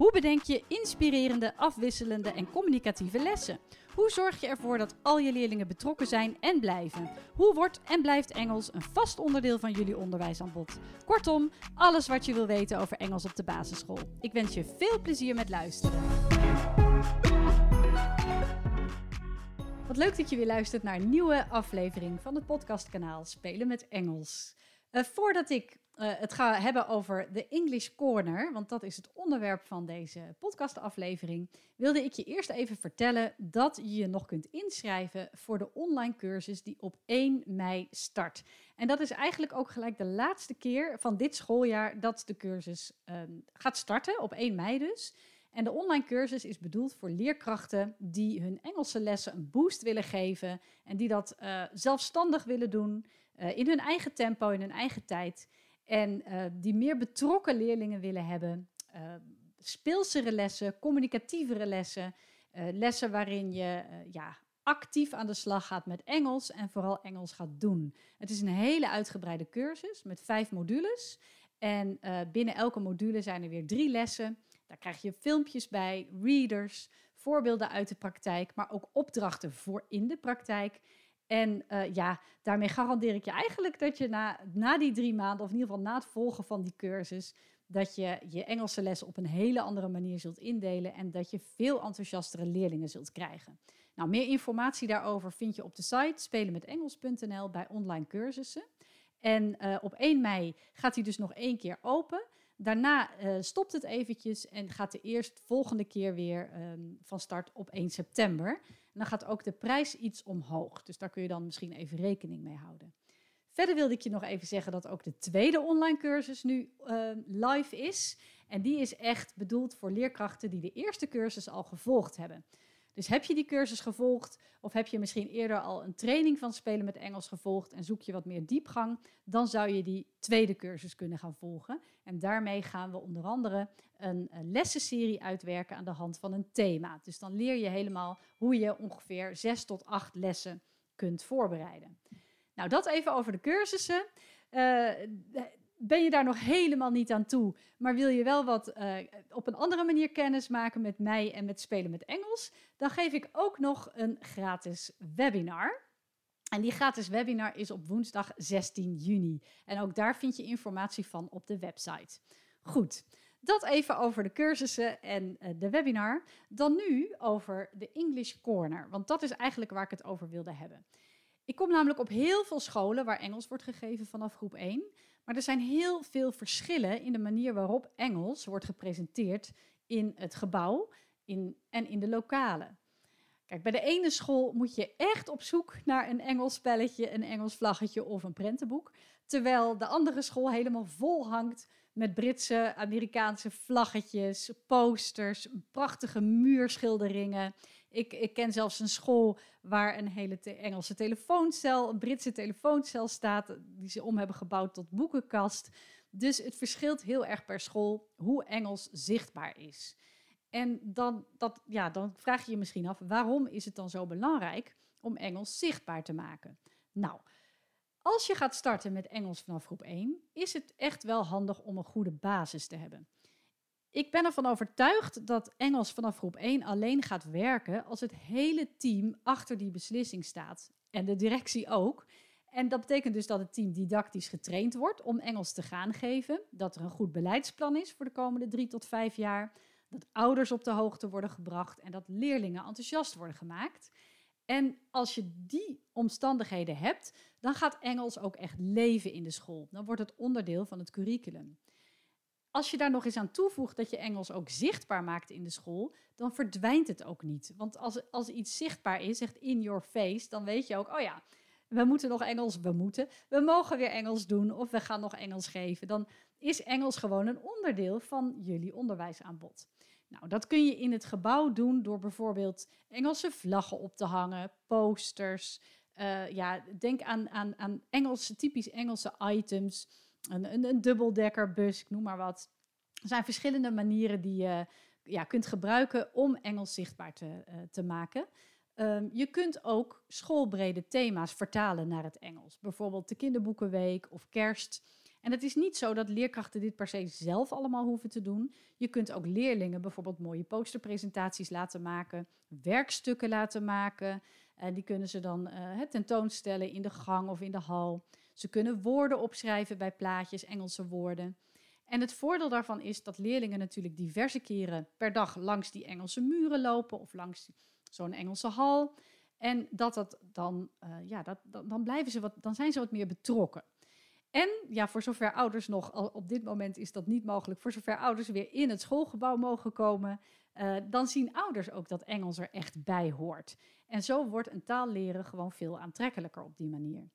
Hoe bedenk je inspirerende, afwisselende en communicatieve lessen? Hoe zorg je ervoor dat al je leerlingen betrokken zijn en blijven? Hoe wordt en blijft Engels een vast onderdeel van jullie onderwijsaanbod? Kortom, alles wat je wil weten over Engels op de basisschool. Ik wens je veel plezier met luisteren. Wat leuk dat je weer luistert naar een nieuwe aflevering van het podcastkanaal Spelen met Engels. Uh, voordat ik uh, het ga hebben over de English Corner, want dat is het onderwerp van deze podcastaflevering, wilde ik je eerst even vertellen dat je je nog kunt inschrijven voor de online cursus die op 1 mei start. En dat is eigenlijk ook gelijk de laatste keer van dit schooljaar dat de cursus uh, gaat starten, op 1 mei dus. En de online cursus is bedoeld voor leerkrachten die hun Engelse lessen een boost willen geven en die dat uh, zelfstandig willen doen, uh, in hun eigen tempo, in hun eigen tijd. En uh, die meer betrokken leerlingen willen hebben, speelsere lessen, communicatievere lessen, lessen waarin je ja, actief aan de slag gaat met Engels en vooral Engels gaat doen. Het is een hele uitgebreide cursus met vijf modules. En binnen elke module zijn er weer drie lessen. Daar krijg je filmpjes bij, readers, voorbeelden uit de praktijk, maar ook opdrachten voor in de praktijk. En uh, ja, daarmee garandeer ik je eigenlijk dat je na, na die drie maanden, of in ieder geval na het volgen van die cursus, dat je je Engelse les op een hele andere manier zult indelen en dat je veel enthousiastere leerlingen zult krijgen. Nou, meer informatie daarover vind je op de site spelenmetengels.nl bij online cursussen. En uh, op 1 mei gaat hij dus nog één keer open. Daarna uh, stopt het eventjes en gaat de eerst volgende keer weer um, van start op 1 september. Dan gaat ook de prijs iets omhoog. Dus daar kun je dan misschien even rekening mee houden. Verder wilde ik je nog even zeggen dat ook de tweede online cursus nu uh, live is. En die is echt bedoeld voor leerkrachten die de eerste cursus al gevolgd hebben. Dus heb je die cursus gevolgd of heb je misschien eerder al een training van spelen met Engels gevolgd en zoek je wat meer diepgang, dan zou je die tweede cursus kunnen gaan volgen. En daarmee gaan we onder andere een, een lessenserie uitwerken aan de hand van een thema. Dus dan leer je helemaal hoe je ongeveer zes tot acht lessen kunt voorbereiden. Nou, dat even over de cursussen. Uh, ben je daar nog helemaal niet aan toe, maar wil je wel wat uh, op een andere manier kennis maken met mij en met spelen met Engels, dan geef ik ook nog een gratis webinar. En die gratis webinar is op woensdag 16 juni. En ook daar vind je informatie van op de website. Goed, dat even over de cursussen en uh, de webinar. Dan nu over de English Corner, want dat is eigenlijk waar ik het over wilde hebben. Ik kom namelijk op heel veel scholen waar Engels wordt gegeven vanaf groep 1. Maar er zijn heel veel verschillen in de manier waarop Engels wordt gepresenteerd in het gebouw in, en in de lokalen. Kijk, bij de ene school moet je echt op zoek naar een Engels spelletje, een Engels vlaggetje of een prentenboek. Terwijl de andere school helemaal vol hangt met Britse, Amerikaanse vlaggetjes, posters, prachtige muurschilderingen. Ik, ik ken zelfs een school waar een hele Engelse telefooncel, een Britse telefooncel staat, die ze om hebben gebouwd tot boekenkast. Dus het verschilt heel erg per school hoe Engels zichtbaar is. En dan, dat, ja, dan vraag je je misschien af, waarom is het dan zo belangrijk om Engels zichtbaar te maken? Nou, als je gaat starten met Engels vanaf groep 1, is het echt wel handig om een goede basis te hebben. Ik ben ervan overtuigd dat Engels vanaf groep 1 alleen gaat werken als het hele team achter die beslissing staat. En de directie ook. En dat betekent dus dat het team didactisch getraind wordt om Engels te gaan geven. Dat er een goed beleidsplan is voor de komende drie tot vijf jaar. Dat ouders op de hoogte worden gebracht en dat leerlingen enthousiast worden gemaakt. En als je die omstandigheden hebt, dan gaat Engels ook echt leven in de school. Dan wordt het onderdeel van het curriculum. Als je daar nog eens aan toevoegt dat je Engels ook zichtbaar maakt in de school, dan verdwijnt het ook niet. Want als, als iets zichtbaar is, echt in your face, dan weet je ook, oh ja, we moeten nog Engels, we moeten, we mogen weer Engels doen of we gaan nog Engels geven. Dan is Engels gewoon een onderdeel van jullie onderwijsaanbod. Nou, dat kun je in het gebouw doen door bijvoorbeeld Engelse vlaggen op te hangen, posters. Uh, ja, denk aan, aan, aan Engelse, typisch Engelse items. Een, een, dubbeldekkerbus, ik noem maar wat. Er zijn verschillende manieren die je ja, kunt gebruiken om Engels zichtbaar te, uh, te maken. Um, je kunt ook schoolbrede thema's vertalen naar het Engels. Bijvoorbeeld de kinderboekenweek of kerst. En het is niet zo dat leerkrachten dit per se zelf allemaal hoeven te doen. Je kunt ook leerlingen bijvoorbeeld mooie posterpresentaties laten maken, werkstukken laten maken. En die kunnen ze dan uh, tentoonstellen in de gang of in de hal. Ze kunnen woorden opschrijven bij plaatjes, Engelse woorden. En het voordeel daarvan is dat leerlingen natuurlijk diverse keren per dag langs die Engelse muren lopen of langs zo'n Engelse hal. En dat dat dan, uh, ja, dat, dan, dan, blijven ze wat, dan zijn ze wat meer betrokken. En ja, voor zover ouders nog, op dit moment is dat niet mogelijk, voor zover ouders weer in het schoolgebouw mogen komen, uh, dan zien ouders ook dat Engels er echt bij hoort. En zo wordt een taal leren gewoon veel aantrekkelijker op die manier.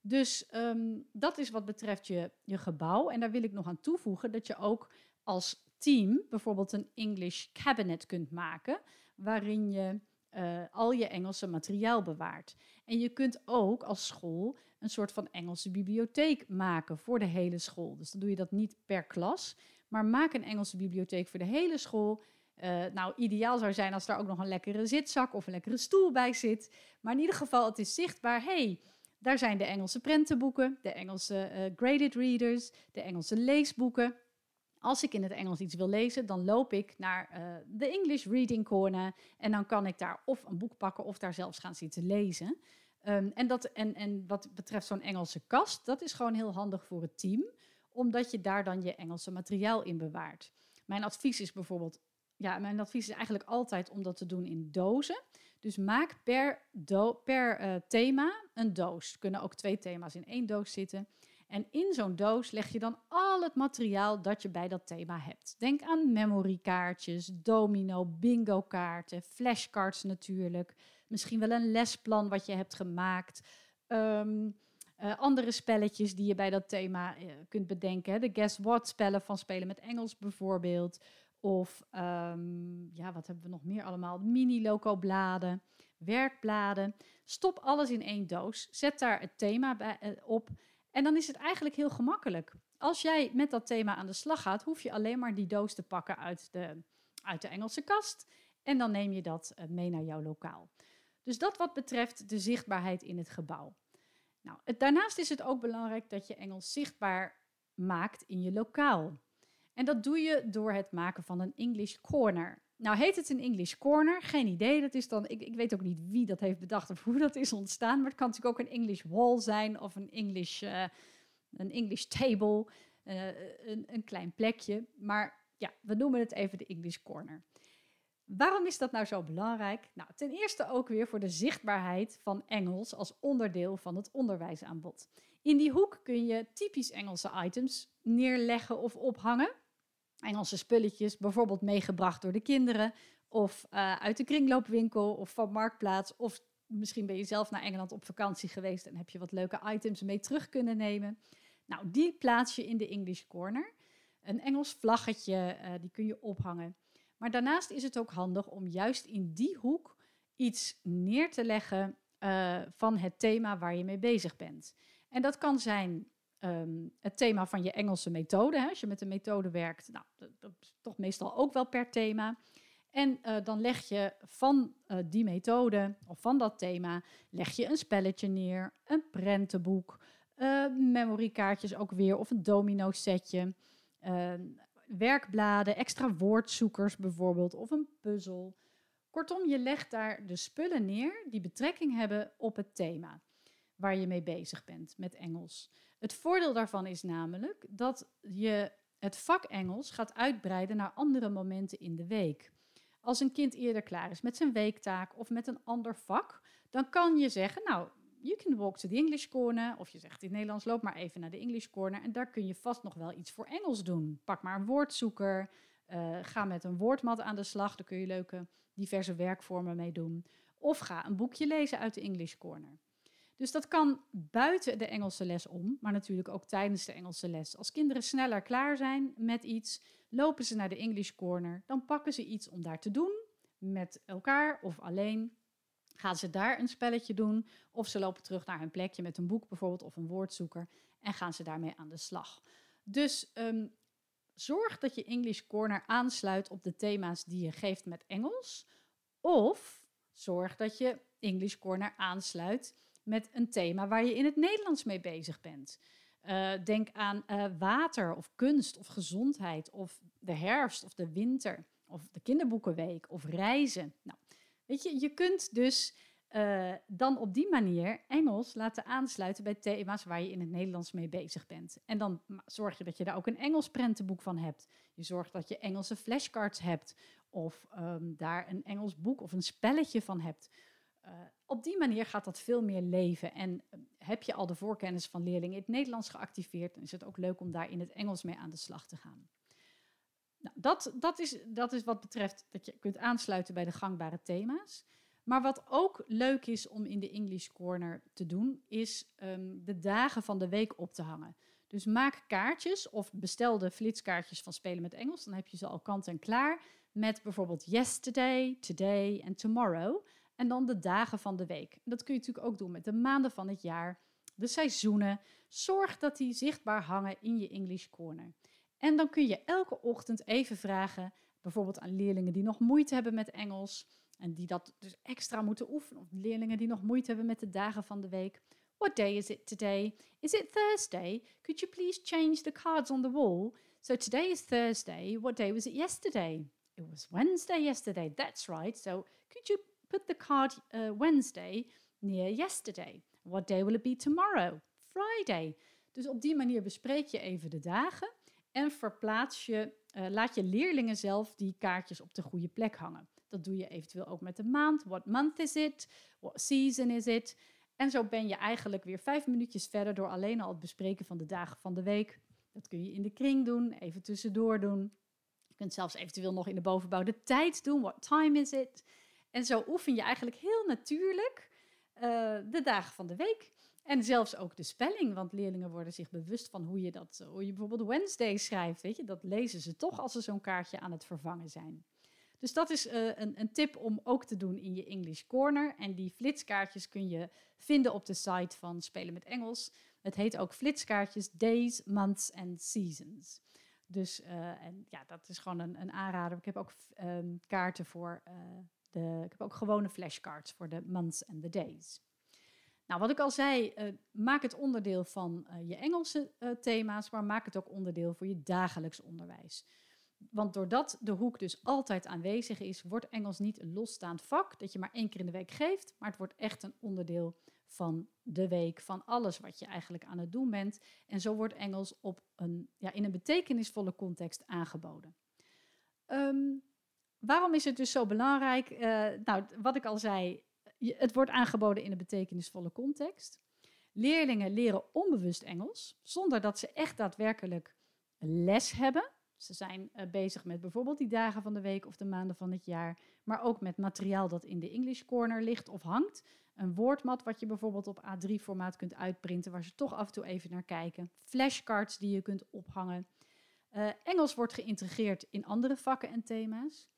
Dus um, dat is wat betreft je, je gebouw. En daar wil ik nog aan toevoegen dat je ook als team bijvoorbeeld een English cabinet kunt maken, waarin je uh, al je Engelse materiaal bewaart. En je kunt ook als school een soort van Engelse bibliotheek maken voor de hele school. Dus dan doe je dat niet per klas, maar maak een Engelse bibliotheek voor de hele school. Uh, nou, ideaal zou zijn als daar ook nog een lekkere zitzak of een lekkere stoel bij zit. Maar in ieder geval, het is zichtbaar. hey, daar zijn de Engelse prentenboeken, de Engelse uh, graded readers, de Engelse leesboeken. Als ik in het Engels iets wil lezen, dan loop ik naar uh, de English Reading Corner en dan kan ik daar of een boek pakken of daar zelfs gaan zitten lezen. Um, en, dat, en, en wat betreft zo'n Engelse kast, dat is gewoon heel handig voor het team, omdat je daar dan je Engelse materiaal in bewaart. Mijn advies is bijvoorbeeld, ja, mijn advies is eigenlijk altijd om dat te doen in dozen. Dus maak per, per uh, thema een doos. Er kunnen ook twee thema's in één doos zitten. En in zo'n doos leg je dan al het materiaal dat je bij dat thema hebt. Denk aan memorykaartjes, domino, bingo kaarten, flashcards natuurlijk. Misschien wel een lesplan wat je hebt gemaakt. Um, uh, andere spelletjes die je bij dat thema uh, kunt bedenken. De Guess What spellen van Spelen met Engels bijvoorbeeld. Of um, ja, wat hebben we nog meer allemaal? Mini-loco-bladen, werkbladen. Stop alles in één doos. Zet daar het thema bij, uh, op. En dan is het eigenlijk heel gemakkelijk. Als jij met dat thema aan de slag gaat, hoef je alleen maar die doos te pakken uit de, uit de Engelse kast. En dan neem je dat uh, mee naar jouw lokaal. Dus dat wat betreft de zichtbaarheid in het gebouw. Nou, daarnaast is het ook belangrijk dat je Engels zichtbaar maakt in je lokaal. En dat doe je door het maken van een English Corner. Nou heet het een English Corner, geen idee. Dat is dan, ik, ik weet ook niet wie dat heeft bedacht of hoe dat is ontstaan. Maar het kan natuurlijk ook een English Wall zijn of een English, uh, een English Table, uh, een, een klein plekje. Maar ja, we noemen het even de English Corner. Waarom is dat nou zo belangrijk? Nou, ten eerste ook weer voor de zichtbaarheid van Engels als onderdeel van het onderwijsaanbod. In die hoek kun je typisch Engelse items neerleggen of ophangen. Engelse spulletjes, bijvoorbeeld meegebracht door de kinderen, of uh, uit de kringloopwinkel of van Marktplaats. Of misschien ben je zelf naar Engeland op vakantie geweest en heb je wat leuke items mee terug kunnen nemen. Nou, die plaats je in de English Corner. Een Engels vlaggetje, uh, die kun je ophangen. Maar daarnaast is het ook handig om juist in die hoek iets neer te leggen uh, van het thema waar je mee bezig bent. En dat kan zijn um, het thema van je Engelse methode. Hè? Als je met een methode werkt, nou, dat, is toch meestal ook wel per thema. En uh, dan leg je van uh, die methode of van dat thema, leg je een spelletje neer, een prentenboek, uh, memorykaartjes ook weer of een domino setje, werkbladen, extra woordzoekers bijvoorbeeld of een puzzel. Kortom, je legt daar de spullen neer die betrekking hebben op het thema waar je mee bezig bent met Engels. Het voordeel daarvan is namelijk dat je het vak Engels gaat uitbreiden naar andere momenten in de week. Als een kind eerder klaar is met zijn weektaak of met een ander vak, dan kan je zeggen, nou, you can walk to the English corner. Of je zegt in het Nederlands, loop maar even naar de English corner. En daar kun je vast nog wel iets voor Engels doen. Pak maar een woordzoeker. Uh, ga met een woordmat aan de slag. Daar kun je leuke diverse werkvormen mee doen. Of ga een boekje lezen uit de English corner. Dus dat kan buiten de Engelse les om, maar natuurlijk ook tijdens de Engelse les. Als kinderen sneller klaar zijn met iets, lopen ze naar de English Corner. Dan pakken ze iets om daar te doen, met elkaar of alleen. Gaan ze daar een spelletje doen, of ze lopen terug naar hun plekje met een boek bijvoorbeeld of een woordzoeker en gaan ze daarmee aan de slag. Dus um, zorg dat je English Corner aansluit op de thema's die je geeft met Engels. Of zorg dat je English Corner aansluit met een thema waar je in het Nederlands mee bezig bent. Uh, denk aan uh, water of kunst of gezondheid of de herfst of de winter of de kinderboekenweek of reizen. Nou, weet je, je kunt dus uh, dan op die manier Engels laten aansluiten bij thema's waar je in het Nederlands mee bezig bent. En dan zorg je dat je daar ook een Engels prentenboek van hebt. Je zorgt dat je Engelse flashcards hebt of um, daar een Engels boek of een spelletje van hebt. Uh, op die manier gaat dat veel meer leven. En uh, heb je al de voorkennis van leerlingen in het Nederlands geactiveerd, dan is het ook leuk om daar in het Engels mee aan de slag te gaan. Nou, dat, dat, is, dat is wat betreft dat je kunt aansluiten bij de gangbare thema's. Maar wat ook leuk is om in de English Corner te doen, is um, de dagen van de week op te hangen. Dus maak kaartjes of bestel de flitskaartjes van Spelen met Engels. Dan heb je ze al kant en klaar met bijvoorbeeld yesterday, today en tomorrow. En dan de dagen van de week. Dat kun je natuurlijk ook doen met de maanden van het jaar, de seizoenen. Zorg dat die zichtbaar hangen in je English Corner. En dan kun je elke ochtend even vragen, bijvoorbeeld aan leerlingen die nog moeite hebben met Engels en die dat dus extra moeten oefenen, of leerlingen die nog moeite hebben met de dagen van de week. What day is it today? Is it Thursday? Could you please change the cards on the wall? So today is Thursday. What day was it yesterday? It was Wednesday yesterday. That's right. So could you put the card uh, Wednesday near yesterday? What day will it be tomorrow? Friday. Dus op die manier bespreek je even de dagen en verplaats je, uh, laat je leerlingen zelf die kaartjes op de goede plek hangen. Dat doe je eventueel ook met de maand. What month is it? What season is it? En zo ben je eigenlijk weer vijf minuutjes verder door alleen al het bespreken van de dagen van de week. Dat kun je in de kring doen, even tussendoor doen. Je kunt zelfs eventueel nog in de bovenbouw de tijd doen. What time is it? En zo oefen je eigenlijk heel natuurlijk uh, de dagen van de week. En zelfs ook de spelling, want leerlingen worden zich bewust van hoe je, dat, hoe je bijvoorbeeld Wednesday schrijft. Weet je? Dat lezen ze toch als ze zo'n kaartje aan het vervangen zijn. Dus dat is uh, een, een, tip om ook te doen in je English Corner. En die flitskaartjes kun je vinden op de site van Spelen met Engels. Het heet ook flitskaartjes Days, Months and Seasons. Dus uh, en ja, dat is gewoon een, een aanrader. Ik heb ook um, kaarten voor de. Ik heb ook gewone flashcards voor de months and the days. Nou, wat ik al zei, uh, maak het onderdeel van je Engelse thema's, maar maak het ook onderdeel voor je dagelijks onderwijs. Want doordat de hoek dus altijd aanwezig is, wordt Engels niet een losstaand vak dat je maar één keer in de week geeft, maar het wordt echt een onderdeel van de week, van alles wat je eigenlijk aan het doen bent. En zo wordt Engels op een, ja, in een betekenisvolle context aangeboden. Um, waarom is het dus zo belangrijk? Uh, nou, wat ik al zei, het wordt aangeboden in een betekenisvolle context. Leerlingen leren onbewust Engels, zonder dat ze echt daadwerkelijk les hebben. Ze zijn uh, bezig met bijvoorbeeld die dagen van de week of de maanden van het jaar, maar ook met materiaal dat in de English Corner ligt of hangt. Een woordmat wat je bijvoorbeeld op A3-formaat kunt uitprinten, waar ze toch af en toe even naar kijken. Flashcards die je kunt ophangen. Uh, Engels wordt geïntegreerd in andere vakken en thema's.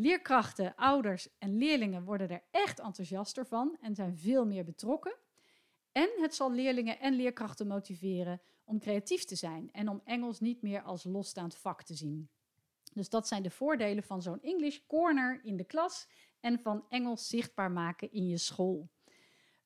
Leerkrachten, ouders en leerlingen worden er echt enthousiaster van en zijn veel meer betrokken. En het zal leerlingen en leerkrachten motiveren om creatief te zijn en om Engels niet meer als losstaand vak te zien. Dus dat zijn de voordelen van zo'n English Corner in de klas en van Engels zichtbaar maken in je school.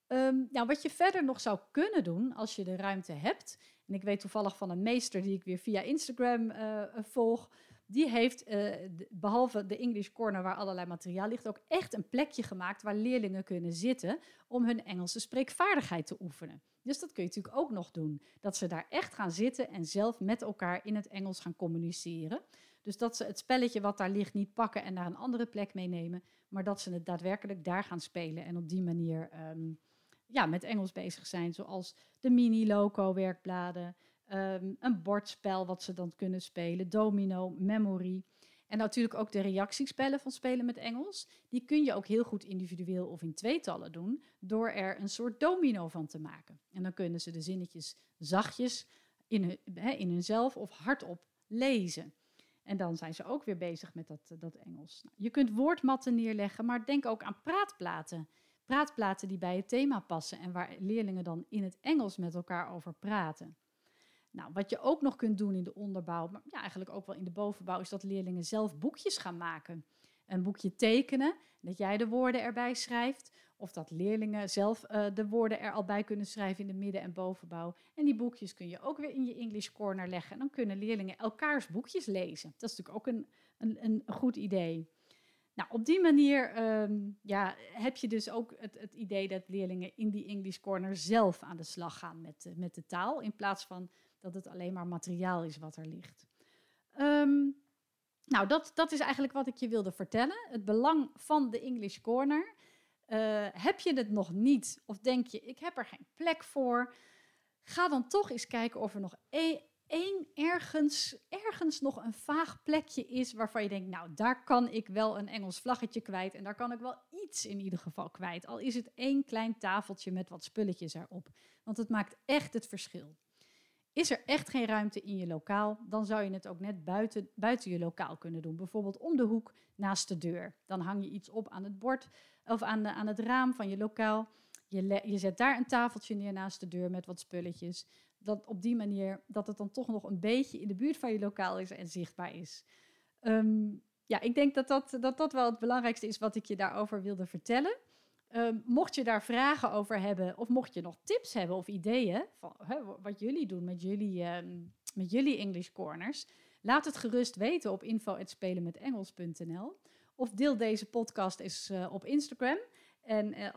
Um, nou, wat je verder nog zou kunnen doen als je de ruimte hebt, en ik weet toevallig van een meester die ik weer via Instagram uh, volg, die heeft, uh, behalve de English Corner waar allerlei materiaal ligt, ook echt een plekje gemaakt waar leerlingen kunnen zitten om hun Engelse spreekvaardigheid te oefenen. Dus dat kun je natuurlijk ook nog doen. Dat ze daar echt gaan zitten en zelf met elkaar in het Engels gaan communiceren. Dus dat ze het spelletje wat daar ligt niet pakken en naar een andere plek meenemen, maar dat ze het daadwerkelijk daar gaan spelen en op die manier um, ja, met Engels bezig zijn, zoals de mini-loco-werkbladen, um, een bordspel wat ze dan kunnen spelen, domino, memory. En natuurlijk ook de reactiespellen van spelen met Engels. Die kun je ook heel goed individueel of in tweetallen doen, door er een soort domino van te maken. En dan kunnen ze de zinnetjes zachtjes in, hun, in hunzelf of hardop lezen. En dan zijn ze ook weer bezig met dat, dat Engels. Nou, je kunt woordmatten neerleggen, maar denk ook aan praatplaten. Praatplaten die bij het thema passen en waar leerlingen dan in het Engels met elkaar over praten. Nou, wat je ook nog kunt doen in de onderbouw, maar ja, eigenlijk ook wel in de bovenbouw, is dat leerlingen zelf boekjes gaan maken. Een boekje tekenen, dat jij de woorden erbij schrijft. Of dat leerlingen zelf uh, de woorden er al bij kunnen schrijven in de midden- en bovenbouw. En die boekjes kun je ook weer in je English Corner leggen. En dan kunnen leerlingen elkaars boekjes lezen. Dat is natuurlijk ook een, een, een goed idee. Nou, op die manier um, ja, heb je dus ook het, het, idee dat leerlingen in die English Corner zelf aan de slag gaan met, uh, met de taal. In plaats van dat het alleen maar materiaal is wat er ligt. Um, nou, dat, dat is eigenlijk wat ik je wilde vertellen. Het belang van de English Corner. Uh, heb je het nog niet of denk je, ik heb er geen plek voor? Ga dan toch eens kijken of er nog e-, één ergens, ergens nog een vaag plekje is waarvan je denkt, nou, daar kan ik wel een Engels vlaggetje kwijt en daar kan ik wel iets in ieder geval kwijt. Al is het één klein tafeltje met wat spulletjes erop. Want het maakt echt het verschil. Is er echt geen ruimte in je lokaal, dan zou je het ook net buiten, buiten je lokaal kunnen doen. Bijvoorbeeld om de hoek naast de deur. Dan hang je iets op aan het bord of aan, de, aan het raam van je lokaal. Je, je zet daar een tafeltje neer naast de deur met wat spulletjes. Dat op die manier dat het dan toch nog een beetje in de buurt van je lokaal is en zichtbaar is. Um, ja, ik denk dat dat, dat dat wel het belangrijkste is wat ik je daarover wilde vertellen. Um, mocht je daar vragen over hebben, of mocht je nog tips hebben of ideeën van wat jullie doen met jullie, um, met jullie English Corners, laat het gerust weten op info.spelenmetengels.nl of deel deze podcast eens uh, op Instagram. En, uh,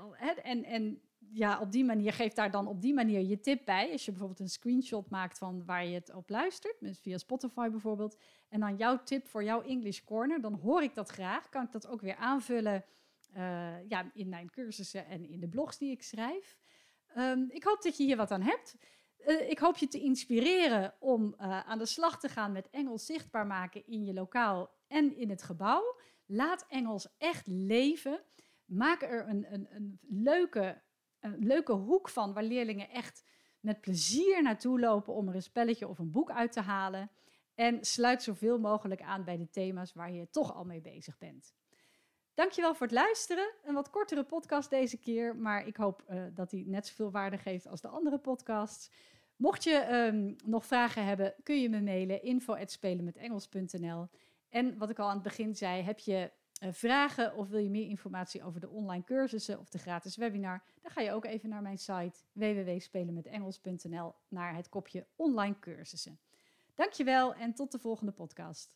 en, en ja, op die manier geef daar dan op die manier je tip bij. Als je bijvoorbeeld een screenshot maakt van waar je het op luistert, dus via Spotify bijvoorbeeld, en dan jouw tip voor jouw English Corner, dan hoor ik dat graag. Kan ik dat ook weer aanvullen ja, in mijn cursussen en in de blogs die ik schrijf. Um, ik hoop dat je hier wat aan hebt. Uh, ik hoop je te inspireren om uh, aan de slag te gaan met Engels zichtbaar maken in je lokaal en in het gebouw. Laat Engels echt leven. Maak er een, een, een, leuke, een leuke hoek van waar leerlingen echt met plezier naartoe lopen om er een spelletje of een boek uit te halen. En sluit zoveel mogelijk aan bij de thema's waar je toch al mee bezig bent. Dankjewel voor het luisteren. Een wat kortere podcast deze keer, maar ik hoop uh, dat hij net zoveel waarde geeft als de andere podcasts. Mocht je um, nog vragen hebben, kun je me mailen info@spelenmetengels.nl. En wat ik al aan het begin zei, heb je uh, vragen of wil je meer informatie over de online cursussen of de gratis webinar, dan ga je ook even naar mijn site www.spelenmetengels.nl naar het kopje online cursussen. Dankjewel en tot de volgende podcast.